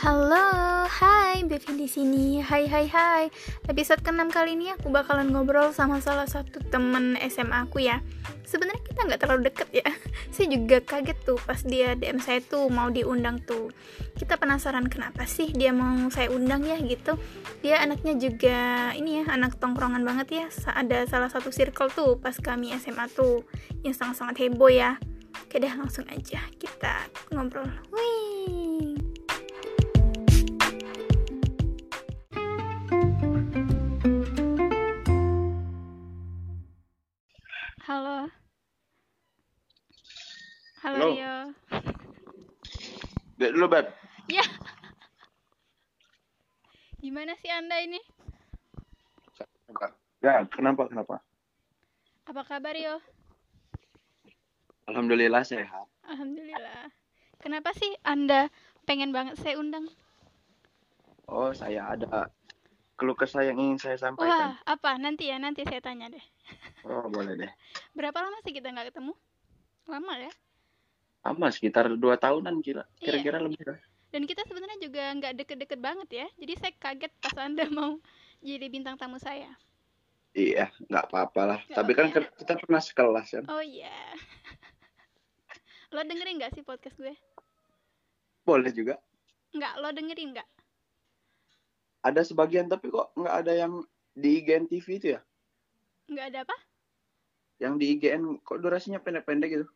Halo, hai Bevi di sini. Hai hai hai. Episode ke-6 kali ini aku bakalan ngobrol sama salah satu temen SMA aku ya. Sebenarnya kita nggak terlalu deket ya. Saya juga kaget tuh pas dia DM saya tuh mau diundang tuh. Kita penasaran kenapa sih dia mau saya undang ya gitu. Dia anaknya juga ini ya, anak tongkrongan banget ya. Ada salah satu circle tuh pas kami SMA tuh yang sangat-sangat heboh ya. Oke deh langsung aja kita ngobrol. Wih. Halo. Halo, Halo. Rio. Dek dulu, Beb. Ya. Gimana sih Anda ini? Ya, kenapa, kenapa? Apa kabar, Rio? Alhamdulillah sehat. Alhamdulillah. Kenapa sih Anda pengen banget saya undang? Oh, saya ada keluh kesah yang ingin saya sampaikan. Wah, apa? Nanti ya, nanti saya tanya deh. Oh, boleh deh. Berapa lama sih kita nggak ketemu? Lama ya? Lama, sekitar dua tahunan kira. Iya. Kira-kira lebih. lah. Dan kita sebenarnya juga nggak deket-deket banget ya. Jadi saya kaget pas Anda mau jadi bintang tamu saya. Iya, nggak apa-apa lah. Tapi kan ke- kita pernah sekelas kan. Oh iya. lo dengerin nggak sih podcast gue? Boleh juga. Nggak, lo dengerin nggak? Ada sebagian, tapi kok nggak ada yang di IGN TV itu ya? Nggak ada apa? Yang di IGN kok durasinya pendek-pendek gitu?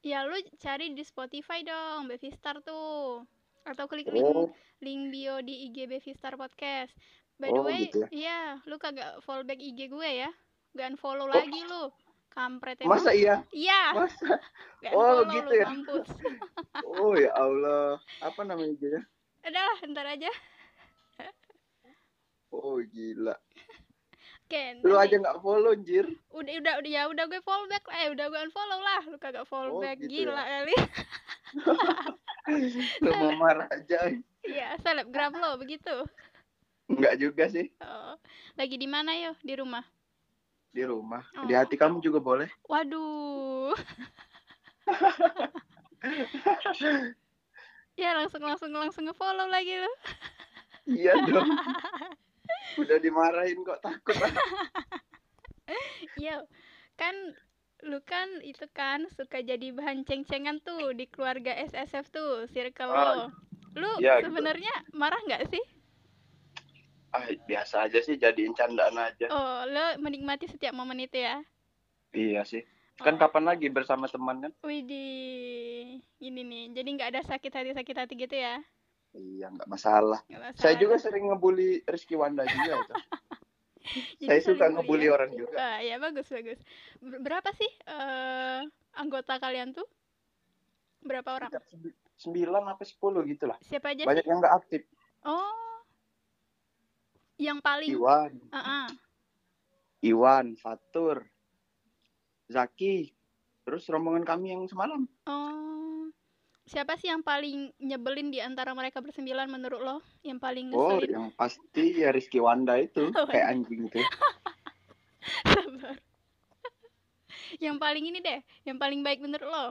Ya lu cari di Spotify dong, Bevistar tuh. Atau klik link Oh, link bio di IG Bevistar Podcast. By the Oh, way, gitu ya. iya, lu kagak follow back IG gue ya. Gak unfollow Oh. lagi lu. Kampret emang. masa iya? Iya, Masa? gak Oh, gitu lu, ya. Oh ya Allah. Apa namanya IG-nya? Udah lah, ntar aja. Oh gila. Oke, Lu aja nggak follow, anjir. udah udah udah ya udah gue follow back eh udah gue unfollow lah lu kagak follow Oh, back gitu gila ya. kali Lu mau marah aja. iya selebgram lo begitu Enggak juga sih. oh. lagi di mana yo di rumah Di rumah. Oh. Di hati kamu juga boleh. waduh ya langsung langsung langsung ngefollow lagi lu Iya dong. Udah dimarahin kok takut. yo kan lu kan itu kan suka jadi bahan ceng-cengan tuh di keluarga SSF tuh circle Oh, lo lu iya, gitu. sebenarnya marah nggak sih Ah, biasa aja sih jadiin candaan aja. oh lo menikmati setiap momen itu ya Iya sih. Kan Oh. kapan lagi bersama teman kan? Widih, ini nih, jadi nggak ada sakit hati sakit hati gitu ya? Iya, nggak masalah. Masalah. Saya juga sering ngebully Rizky Wanda juga itu. Saya suka ngebully bully ya? orang juga. Ah, ya bagus bagus. Ber- Berapa sih eh, anggota kalian tuh? Berapa orang? Sembilan apa sepuluh gitu lah. Siapa aja Banyak sih? yang nggak aktif. Oh, yang paling. Iwan, Ah, ah. Iwan, Fatur, Zaki, terus rombongan kami yang semalam. Oh, siapa sih yang paling nyebelin di antara mereka bersembilan menurut lo? Yang paling Oh, ngeselin? yang pasti ya Rizky Wanda itu Oh, kayak anjing itu. Sabar. yang paling ini deh, yang paling baik menurut lo?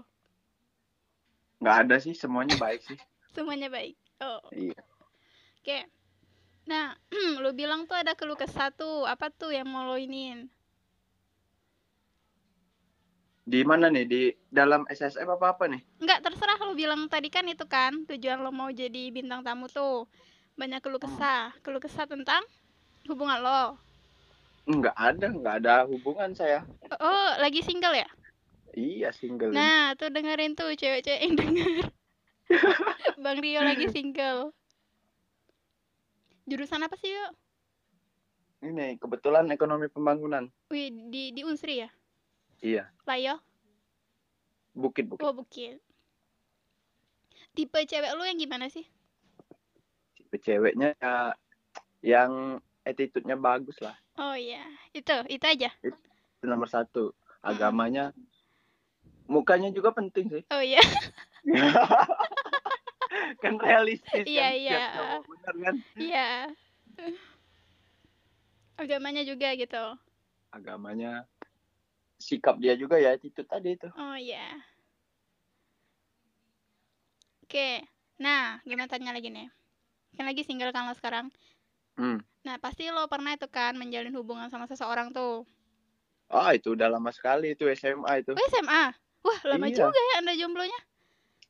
Nggak ada sih, semuanya baik sih. Semuanya baik. Oh. Iya. Oke. Nah, lu bilang tuh ada keluh kesah tuh. Apa tuh yang mau lo iniin? Di mana nih? Di dalam SSF apa apa nih? Enggak, terserah lu bilang tadi kan itu kan tujuan lo mau jadi bintang tamu tuh. Banyak keluh kesah. Keluh kesah tentang hubungan lo. Nggak ada, nggak ada hubungan saya. Oh, lagi single ya? Iya single. Nah, tuh dengerin tuh cewek-cewek yang denger. Bang Rio lagi single. Jurusan apa sih, yuk? Ini kebetulan ekonomi pembangunan. Wih, di di Unsri ya? Iya, Layo? bukit bukit. Oh, bukit. Tipe cewek lu yang gimana sih? Tipe ceweknya ya, yang attitude-nya bagus lah. Oh iya, itu, itu aja. Itu nomor satu. Agamanya, mukanya juga penting sih. Oh iya, kan realistis Iya, kan. iya. Bener kan. iya. Agamanya juga gitu. Agamanya, sikap dia juga ya attitude tadi itu. Oh iya. Oke, nah gimana tanya lagi nih? Kan lagi single kan lo sekarang. Hmm. Nah, pasti lo pernah itu kan menjalin hubungan sama seseorang tuh. Ah, itu udah lama sekali itu SMA itu. Oh, SMA. Wah, lama Iya. juga ya Anda jomblonya.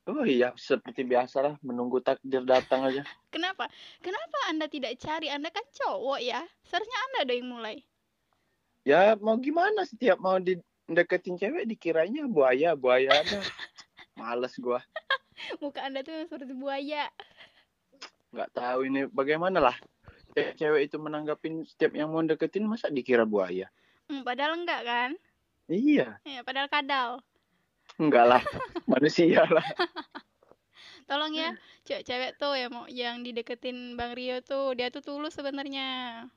Oh iya, seperti biasa lah, menunggu takdir datang aja. Kenapa? Kenapa Anda tidak cari? Anda kan cowok ya. Seharusnya Anda ada yang mulai. Ya mau gimana setiap mau dideketin cewek dikiranya buaya, buaya ada. Males gua. Muka Anda tuh seperti buaya. nggak tahu ini bagaimana lah. Cewek, itu menanggapin setiap yang mau deketin masa dikira buaya. Hmm, padahal enggak kan? Iya, Ya, padahal kadal. enggak lah. Manusia lah. Tolong ya, cewek-cewek tuh yang mau yang dideketin Bang Rio tuh, dia tuh tulus sebenarnya.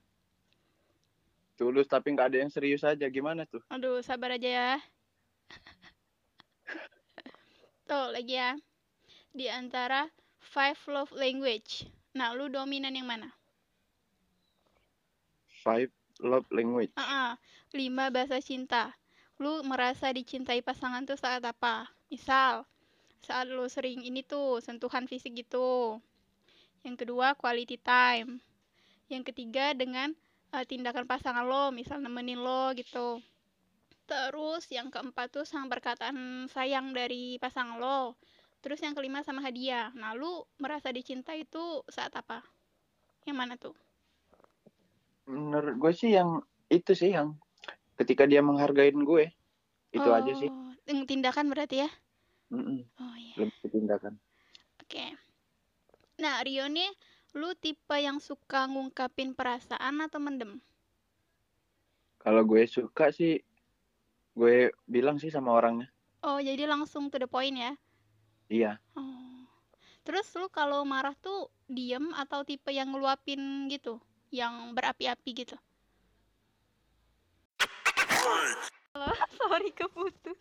Tulus tapi nggak ada yang serius aja. Gimana tuh? Aduh, sabar aja ya. Tuh, lagi ya. Di antara five love language. Nah, lu dominan yang mana? Five love language. Ah, lima bahasa cinta. Lu merasa dicintai pasangan tuh saat apa? Misal, saat lu sering ini tuh sentuhan fisik gitu. Yang kedua, quality time. Yang ketiga dengan eh, tindakan pasangan lo, misal nemenin lo gitu. Terus yang keempat tuh sama perkataan sayang dari pasangan lo. Terus yang kelima sama hadiah. Nah, lu merasa dicintai itu saat apa? Yang mana tuh? Menurut gue sih yang itu sih yang ketika dia menghargain gue. Itu aja sih. Oh, tindakan berarti ya? Mm-mm, Oh iya. lebih tindakan. Oke. Nah, Rio nih, lu tipe yang suka ngungkapin perasaan atau mendem? Kalau gue suka sih, gue bilang sih sama orangnya. Oh, jadi langsung to the point ya? Iya, Oh. Terus lu kalau marah tuh diem atau tipe yang ngeluapin gitu? Yang berapi-api gitu? Halo, sorry keputus.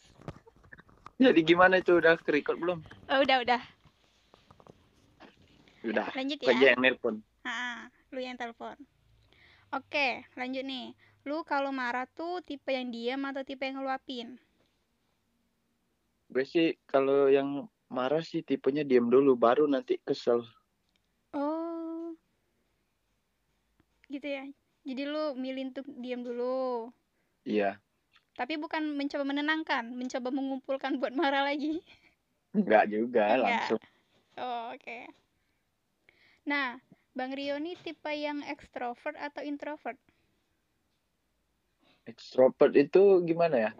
jadi gimana itu udah ke record belum? Oh, udah, udah. Udah, Lanjut gue ya. yang nelpon. Lu yang telepon. Oke, lanjut nih. Lu kalau marah tuh tipe yang diem atau tipe yang ngeluapin? Gue sih kalau yang marah sih tipenya diam dulu, baru nanti kesel. Oh. Gitu ya. Jadi lu milih untuk diam dulu. Iya, Tapi bukan mencoba menenangkan, mencoba mengumpulkan buat marah lagi. enggak juga Enggak. langsung. Oh, oke. Nah, Bang Rio nih tipe yang ekstrovert atau introvert? Extrovert itu gimana ya?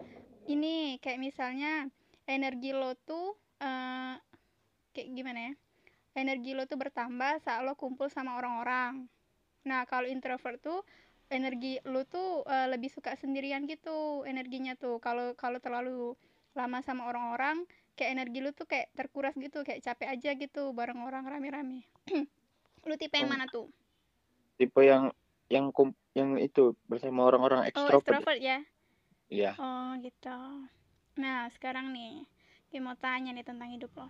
Ini kayak misalnya energi lo tuh eh, kayak gimana ya? Energi lo tuh bertambah saat lo kumpul sama orang-orang. Nah, kalau introvert tuh energi lo tuh eh, lebih suka sendirian gitu energinya tuh. Kalau kalau terlalu lama sama orang-orang, kayak energi lo tuh kayak terkuras gitu, kayak capek aja gitu bareng orang rame-rame. Lu tipe yang Oh. mana tuh? Tipe yang yang kum- yang itu bersama orang-orang Oh, extrovert. extrovert ya? Iya. Oh, gitu. Nah, sekarang nih, gue mau tanya nih tentang hidup lo.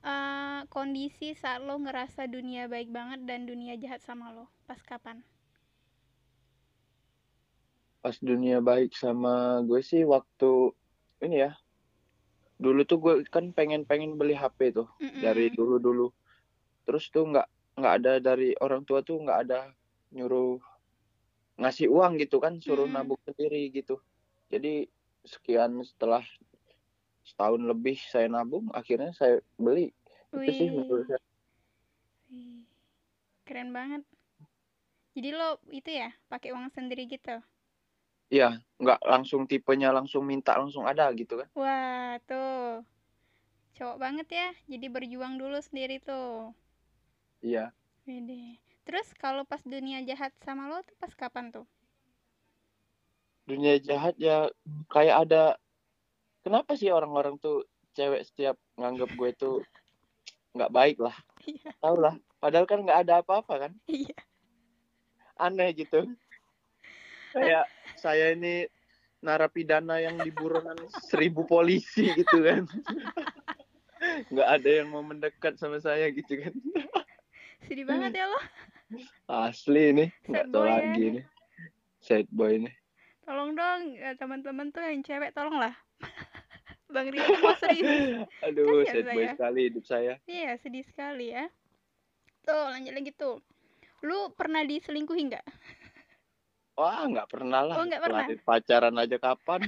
Eh, kondisi saat lo ngerasa dunia baik banget dan dunia jahat sama lo, pas kapan? Pas dunia baik sama gue sih waktu ini ya. Dulu tuh gue kan pengen-pengen beli HP tuh Mm-mm. dari dulu-dulu. Terus tuh nggak nggak ada dari orang tua tuh nggak ada nyuruh ngasih uang gitu kan, suruh Mm-mm. nabung sendiri gitu. Jadi sekian setelah setahun lebih saya nabung, akhirnya saya beli. Itu sih menurut Wih, saya. wih, keren banget. Jadi lo itu ya, pakai uang sendiri gitu? Iya, nggak langsung tipenya langsung minta langsung ada gitu kan. Wah, tuh. Cowok banget ya, jadi berjuang dulu sendiri tuh. Iya. Wede. Terus kalau pas dunia jahat sama lo tuh pas kapan tuh? Dunia jahat ya kayak ada kenapa sih orang-orang tuh cewek setiap nganggap gue tuh nggak baik lah. Iya, Tahu lah. Padahal kan nggak ada apa-apa kan. iya. Aneh gitu. Kayak saya ini narapidana yang di buronan seribu polisi gitu kan. Nggak ada yang mau mendekat sama saya gitu kan. Sedih banget ya lo. Asli nih. Nggak tahu boy ya lagi nih. nih. Sad boy nih. Tolong dong, eh, teman-teman tuh yang cewek tolong lah. Bang Rio mau serius. Aduh, Kasihan sad boy saya. sekali hidup saya. Iya, sedih sekali ya. tuh lanjut lagi tuh lu pernah diselingkuhi nggak Wah, nggak pernah lah. Oh, nggak pernah? Pacaran aja kapan?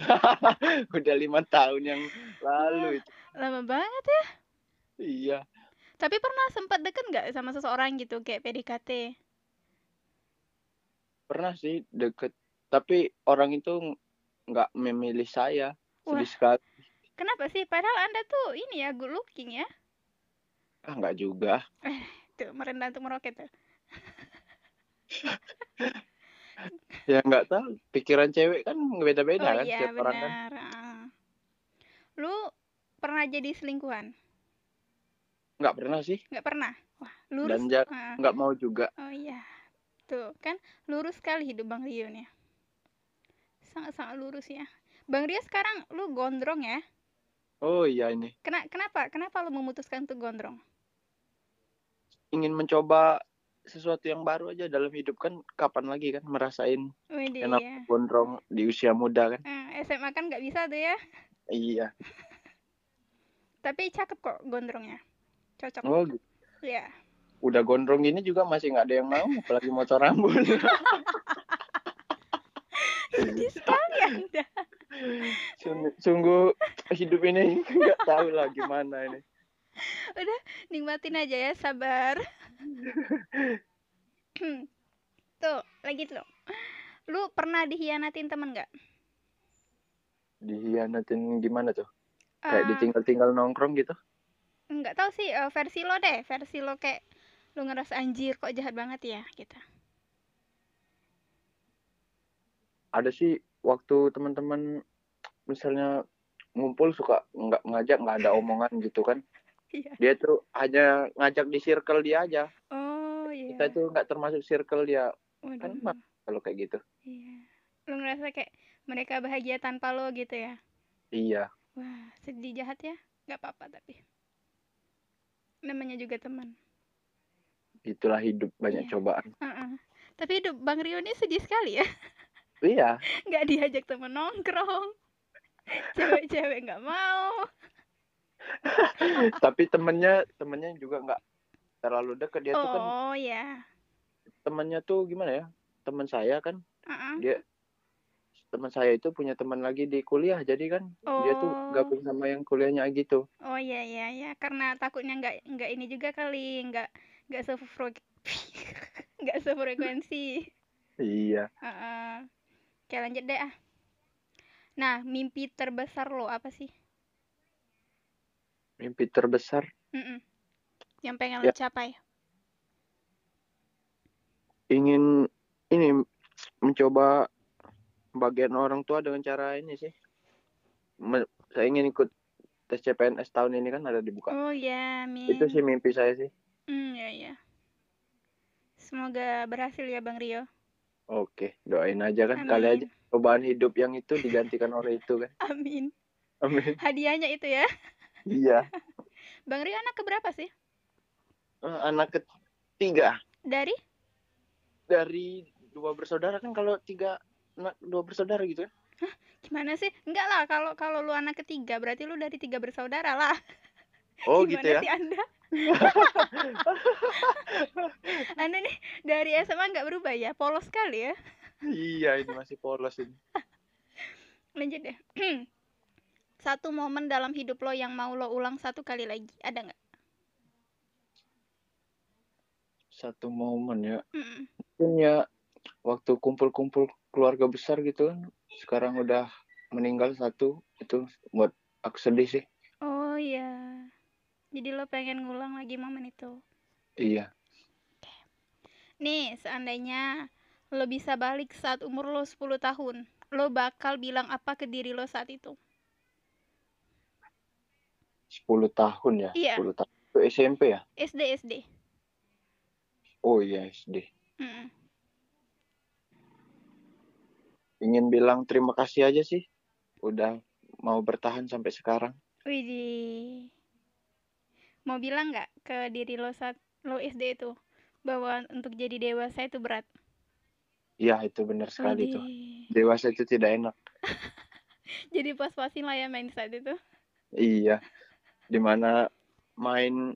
Udah lima tahun yang lalu itu. lama banget ya Iya. Tapi pernah sempat deket nggak sama seseorang gitu kayak PDKT Pernah sih deket. Tapi orang itu nggak memilih saya. Sedih sekali. kenapa sih padahal anda tuh ini ya good looking ya Ah, nggak juga. tuh merendah untuk meroket tuh Ya nggak tahu. Pikiran cewek kan beda-beda oh kan. iya Setiap orang kan. benar ah. lu pernah jadi selingkuhan Nggak pernah sih. nggak pernah wah lurus Dan ja- Ah. nggak mau juga. oh iya tuh kan lurus sekali hidup bang Rio nih sangat-sangat lurus ya bang Rio sekarang lu gondrong ya Oh iya ini. Kena, kenapa kenapa lu memutuskan untuk gondrong Ingin mencoba sesuatu yang baru aja dalam hidup kan. Kapan lagi kan merasain Widih, enak ya. gondrong di usia muda kan. Eh, SMA kan nggak bisa tuh ya Iya. tapi cakep kok gondrongnya cocok. Oh gitu. ya udah gondrong gini juga masih nggak ada yang mau apalagi motor rambut. Sedih sekali anda sungguh, sungguh hidup ini nggak tahu lah gimana ini. Nikmatin aja ya sabar. Tuh lagi tuh. Lu pernah dihianatin temen nggak? Dihianatin gimana tuh? Kayak Eh, ditinggal-tinggal nongkrong gitu nggak tahu sih eh, versi lo deh versi lo kayak lu ngerasa anjir kok jahat banget ya gitu. Ada sih waktu teman-teman misalnya ngumpul suka nggak ngajak nggak ada omongan gitu kan. Iya. Dia tuh hanya ngajak di circle dia aja. Oh iya. Kita tuh nggak termasuk circle dia. Waduh. kan kalau kayak gitu. Iya. Lu ngerasa kayak mereka bahagia tanpa lo gitu ya? Iya. Wah sedih jahat ya. Nggak apa-apa tapi namanya juga teman. Itulah hidup banyak Iya. cobaan. Heeh. tapi hidup bang Rio ini sedih sekali ya. Iya. Nggak diajak temen nongkrong. Cewek-cewek nggak mau. Tapi temennya temennya juga nggak terlalu dekat dia tuh kan oh ya temannya tuh gimana ya? Teman saya kan. Heeh. dia teman saya itu punya teman lagi di kuliah jadi kan dia tuh Oh. gabung sama yang kuliahnya gitu oh iya iya ya karena takutnya nggak nggak ini juga kali nggak nggak sefrek nggak sefrekuensi iya Heeh. Oke lanjut deh ah nah mimpi terbesar lo apa sih mimpi terbesar Mm-mm. yang pengen Ya. lo capai ingin ini mencoba bagian orang tua dengan cara ini sih. Me- saya ingin ikut tes CPNS tahun ini kan ada dibuka. Oh ya amin. Itu sih mimpi saya sih. Hmm, ya ya semoga berhasil ya bang Rio. Oke doain aja kan. Kali aja amin cobaan hidup yang itu digantikan oleh itu kan. Amin. Amin. Hadiahnya itu ya. Iya. Bang Rio anak keberapa sih? Eh, anak ketiga. Dari? Dari dua bersaudara kan kalau tiga dua bersaudara gitu kan gimana sih? Enggak lah kalau kalau lu anak ketiga berarti lu dari tiga bersaudara lah. Oh gimana gitu ya? sih anda? Anda nih dari SMA nggak berubah ya? Polos sekali ya? Iya ini masih polos ini. Lanjut deh. Satu momen dalam hidup lo yang mau lo ulang satu kali lagi ada nggak? Satu momen ya. Mm-mm. mungkin ya waktu kumpul-kumpul keluarga besar gitu kan sekarang udah meninggal satu itu buat aku sedih sih. Oh iya. Jadi lo pengen ngulang lagi momen itu? Iya. Nih seandainya lo bisa balik saat umur lo 10 tahun lo bakal bilang apa ke diri lo saat itu? 10 tahun ya? Iya. 10 tahun itu SMP ya? SD SD oh iya SD Mm-mm. Ingin bilang terima kasih aja sih udah mau bertahan sampai sekarang Widih. Mau bilang nggak ke diri lo saat lo SD itu bahwa untuk jadi dewasa itu berat? iya itu benar sekali tuh Widih. dewasa itu tidak enak Jadi pas-pasin lah ya main saat itu. iya di mana main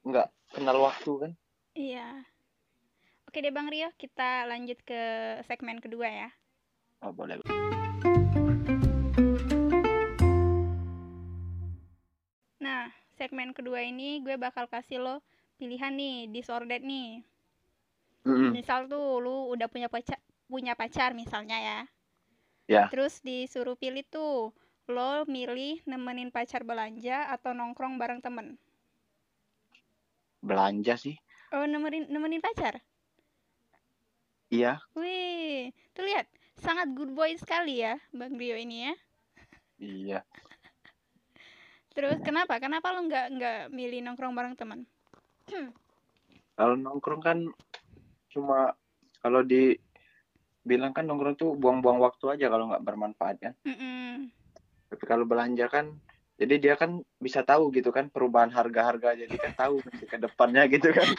nggak kenal waktu kan Iya. Oke deh Bang Rio, kita lanjut ke segmen kedua ya. Oh, boleh Nah, segmen kedua ini gue bakal kasih lo pilihan nih, disordered nih. Mm-mm. Misal tuh lu udah punya pacar, punya pacar misalnya ya. Ya. Terus disuruh pilih tuh, lo milih nemenin pacar belanja atau nongkrong bareng temen. belanja sih Oh, nemenin nemenin pacar. iya Wih, tuh lihat, sangat good boy sekali ya, Bang Rio ini ya. iya Terus kenapa? Kenapa lo nggak nggak milih nongkrong bareng teman? kalau nongkrong kan cuma kalau di bilang kan nongkrong tuh buang-buang waktu aja kalau nggak bermanfaat kan Mm-mm. tapi kalau belanja kan jadi dia kan bisa tahu gitu kan perubahan harga-harga jadi kan tahu ke depannya gitu kan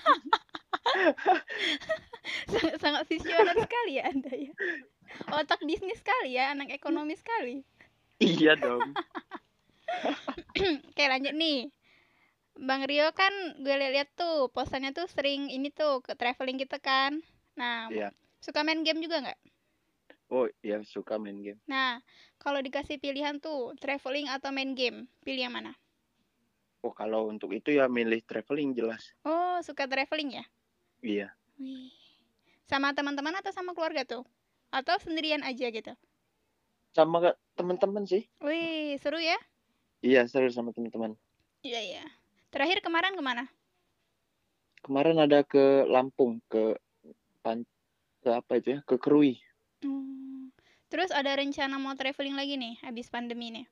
sangat sangat visioner sekali ya anda ya. Otak bisnis sekali ya, anak ekonomi sekali. iya dong Oke lanjut nih. Bang Rio kan gue lihat tuh posannya tuh sering ini tuh ke traveling gitu kan. Nah, Iya. suka main game juga nggak? oh iya suka main game Nah, kalau dikasih pilihan tuh traveling atau main game, pilih yang mana? oh kalau untuk itu ya milih traveling jelas Oh, suka traveling ya? iya Wih. Sama teman-teman atau sama keluarga tuh? Atau sendirian aja gitu? sama teman-teman sih Wih, seru ya? iya seru sama teman-teman Iya, iya. Terakhir kemarin ke mana? kemarin ada ke Lampung ke pan ke apa itu ya ke Krui Hmm. Terus ada rencana mau traveling lagi nih habis pandemi nih?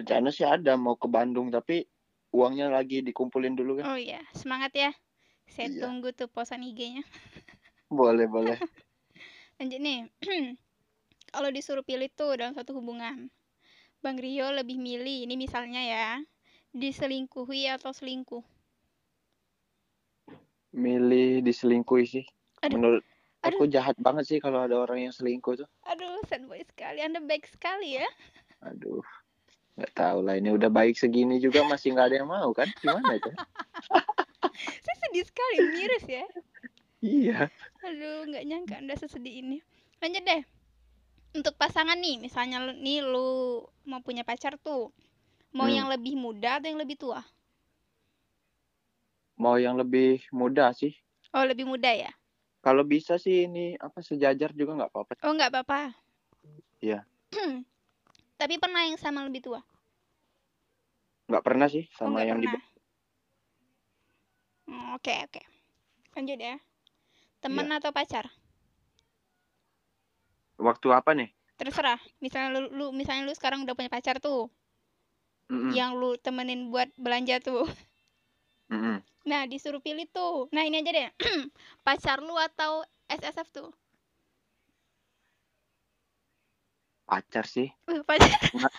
rencana sih ada mau ke Bandung tapi uangnya lagi dikumpulin dulu kan Oh iya, semangat ya. Saya Iya. tunggu tuh posan IG-nya. boleh boleh Lanjut nih. Kalau disuruh pilih tuh dalam satu hubungan. Bang Rio lebih milih, ini misalnya ya, diselingkuhi atau selingkuh? milih diselingkuhi sih Aduh. menurut Aduh. aku jahat banget sih kalau ada orang yang selingkuh tuh Aduh, sad boy sekali. Anda baik sekali ya. aduh nggak tahu lah ini udah baik segini juga masih nggak ada yang mau kan gimana itu Saya sedih sekali, miris ya. iya Aduh, nggak nyangka Anda sesedih ini. Lanjut deh. Untuk pasangan nih, misalnya lu, nih lu mau punya pacar tuh. Mau Hmm. yang lebih muda atau yang lebih tua? mau yang lebih muda sih Oh, lebih muda ya? kalau bisa sih ini apa sejajar juga nggak apa-apa Oh, nggak apa-apa. Iya. Tapi pernah yang sama lebih tua? nggak pernah sih Oh, sama nggak yang di pernah. Hmm, Oke, oke. Lanjut ya. Temen Iya. atau pacar? waktu apa nih Terserah. Misalnya lu, lu misalnya lu sekarang udah punya pacar tuh, Mm-mm. yang lu temenin buat belanja tuh. Mm-mm. Nah, disuruh pilih tuh. Nah, ini aja deh. pacar lu atau SSF tuh? pacar sih Uh, pacar.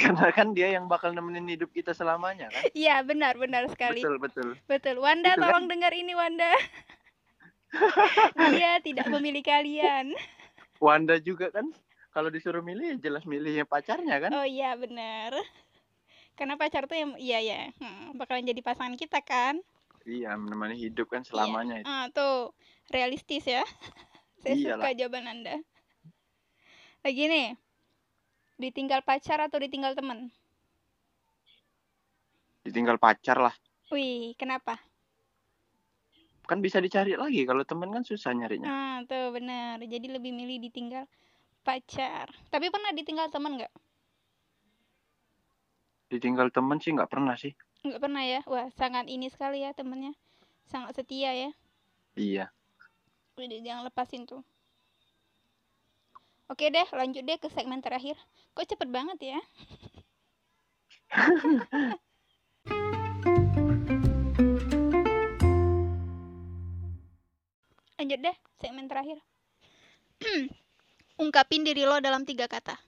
karena kan dia yang bakal nemenin hidup kita selamanya kan Iya, benar, benar sekali. betul betul Betul. Wanda, Gitu kan? tolong dengar ini, Wanda. Dia tidak memilih kalian. Wanda juga kan kalau disuruh milih ya jelas milihnya pacarnya kan Oh iya, benar. Karena pacar tuh yang iya ya, hmm, bakalan jadi pasangan kita kan. iya menemani hidup kan selamanya itu Ah, tuh realistis ya. Saya Iyalah. suka jawaban Anda. Lagi nih. Ditinggal pacar atau ditinggal teman? ditinggal pacar lah Wih, kenapa? Kan bisa dicari lagi kalau temen kan susah nyarinya Ah, tuh benar. Jadi lebih milih ditinggal pacar. Tapi pernah ditinggal teman nggak? ditinggal temen sih nggak pernah sih Nggak pernah ya? Wah, sangat ini sekali ya temennya. Sangat setia ya. iya Udah jangan lepasin tuh. Oke deh, lanjut deh ke segmen terakhir. Kok cepet banget ya? lanjut deh, segmen terakhir. Ungkapin diri lo dalam tiga kata.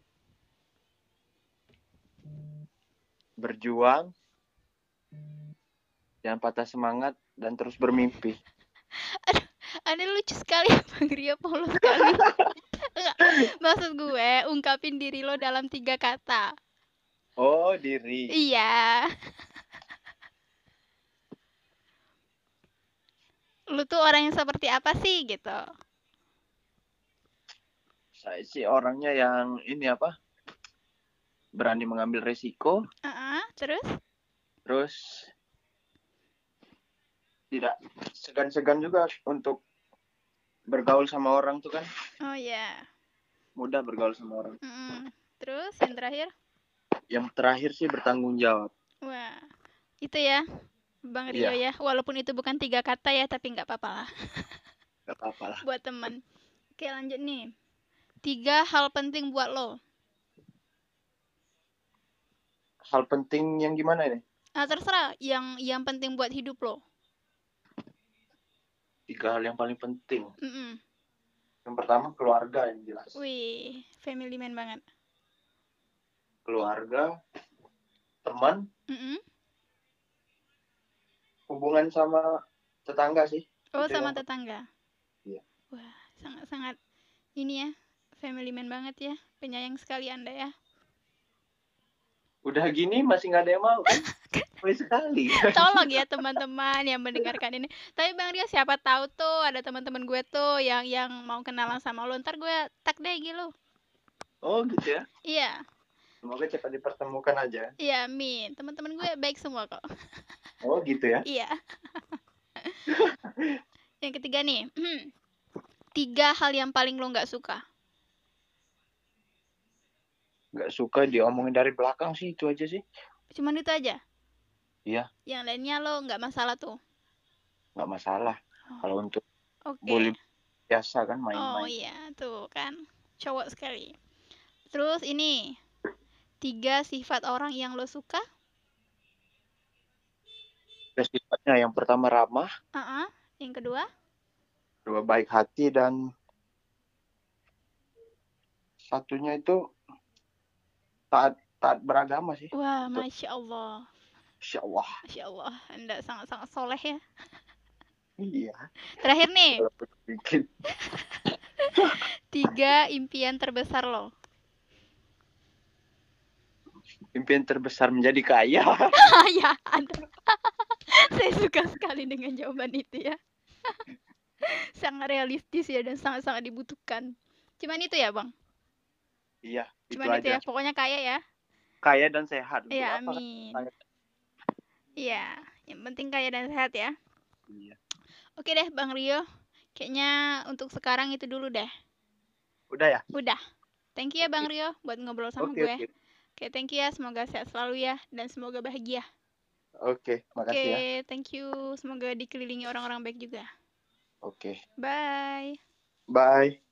berjuang jangan patah semangat dan terus bermimpi Anda lucu sekali, Bang Rio polos sekali. Enggak, maksud gue, ungkapin diri lo dalam tiga kata. oh diri Iya. Lu tuh orang yang seperti apa sih gitu Saya sih orangnya yang ini apa? Berani mengambil resiko, Ah, terus terus tidak segan-segan juga untuk bergaul sama orang tuh kan. oh ya Mudah bergaul sama orang. Mm-mm. terus yang terakhir Yang terakhir sih bertanggung jawab. wah itu ya bang Rio ya Iya. walaupun itu bukan tiga kata ya tapi nggak apa-apa lah Gak apa-apa lah. buat teman oke lanjut nih tiga hal penting buat lo Hal penting yang gimana ini? ah terserah yang yang penting buat hidup lo Tiga hal yang paling penting. Mm-mm. Yang pertama keluarga yang jelas. wih family man banget Keluarga, teman, Mm-mm. Hubungan sama tetangga sih. oh Itu sama yang- tetangga Iya. wah sangat sangat ini ya family man banget ya penyayang sekali anda ya Udah gini masih nggak ada yang mau kan? Sekali. tolong ya teman-teman yang mendengarkan ini tapi bang Rio siapa tahu tuh ada teman-teman gue tuh yang yang mau kenalan sama lo ntar gue tag deh gitu Oh gitu ya. iya Semoga cepat dipertemukan aja. iya amin. Teman-teman gue baik semua kok. Oh gitu ya. iya. Yang ketiga nih. Tiga hal yang paling lo nggak suka. Nggak suka diomongin dari belakang sih itu aja sih. cuman itu aja? Iya. yang lainnya lo nggak masalah tuh? Nggak masalah. Kalau untuk oke. Boleh biasa kan oh main-main. iya. Tuh kan. Cowok sekali. Terus ini tiga sifat orang yang lo suka? Ya, sifatnya. Yang pertama ramah, Ah, yang kedua? Kedua baik hati. Dan satunya itu taat taat beragama sih. wah masya Allah. Insya Allah. masya Allah. Anda sangat-sangat soleh ya. Iya. terakhir nih. Tiga impian terbesar lo Impian terbesar menjadi kaya. Ya ada. Saya suka sekali dengan jawaban itu ya. Sangat realistis ya dan sangat-sangat dibutuhkan. Cuman itu ya bang? Iya, itu cuman itu, aja. ya pokoknya kaya ya. Kaya dan sehat. Ya apa? amin. Iya yang penting kaya dan sehat ya. Iya. oke deh bang Rio. Kayaknya untuk sekarang itu dulu deh. Udah ya? udah. Thank you ya bang Rio buat ngobrol sama Oke, gue oke. oke thank you ya semoga sehat selalu ya dan semoga bahagia Oke, oke makasih ya. thank you semoga dikelilingi orang-orang baik juga Oke. bye Bye.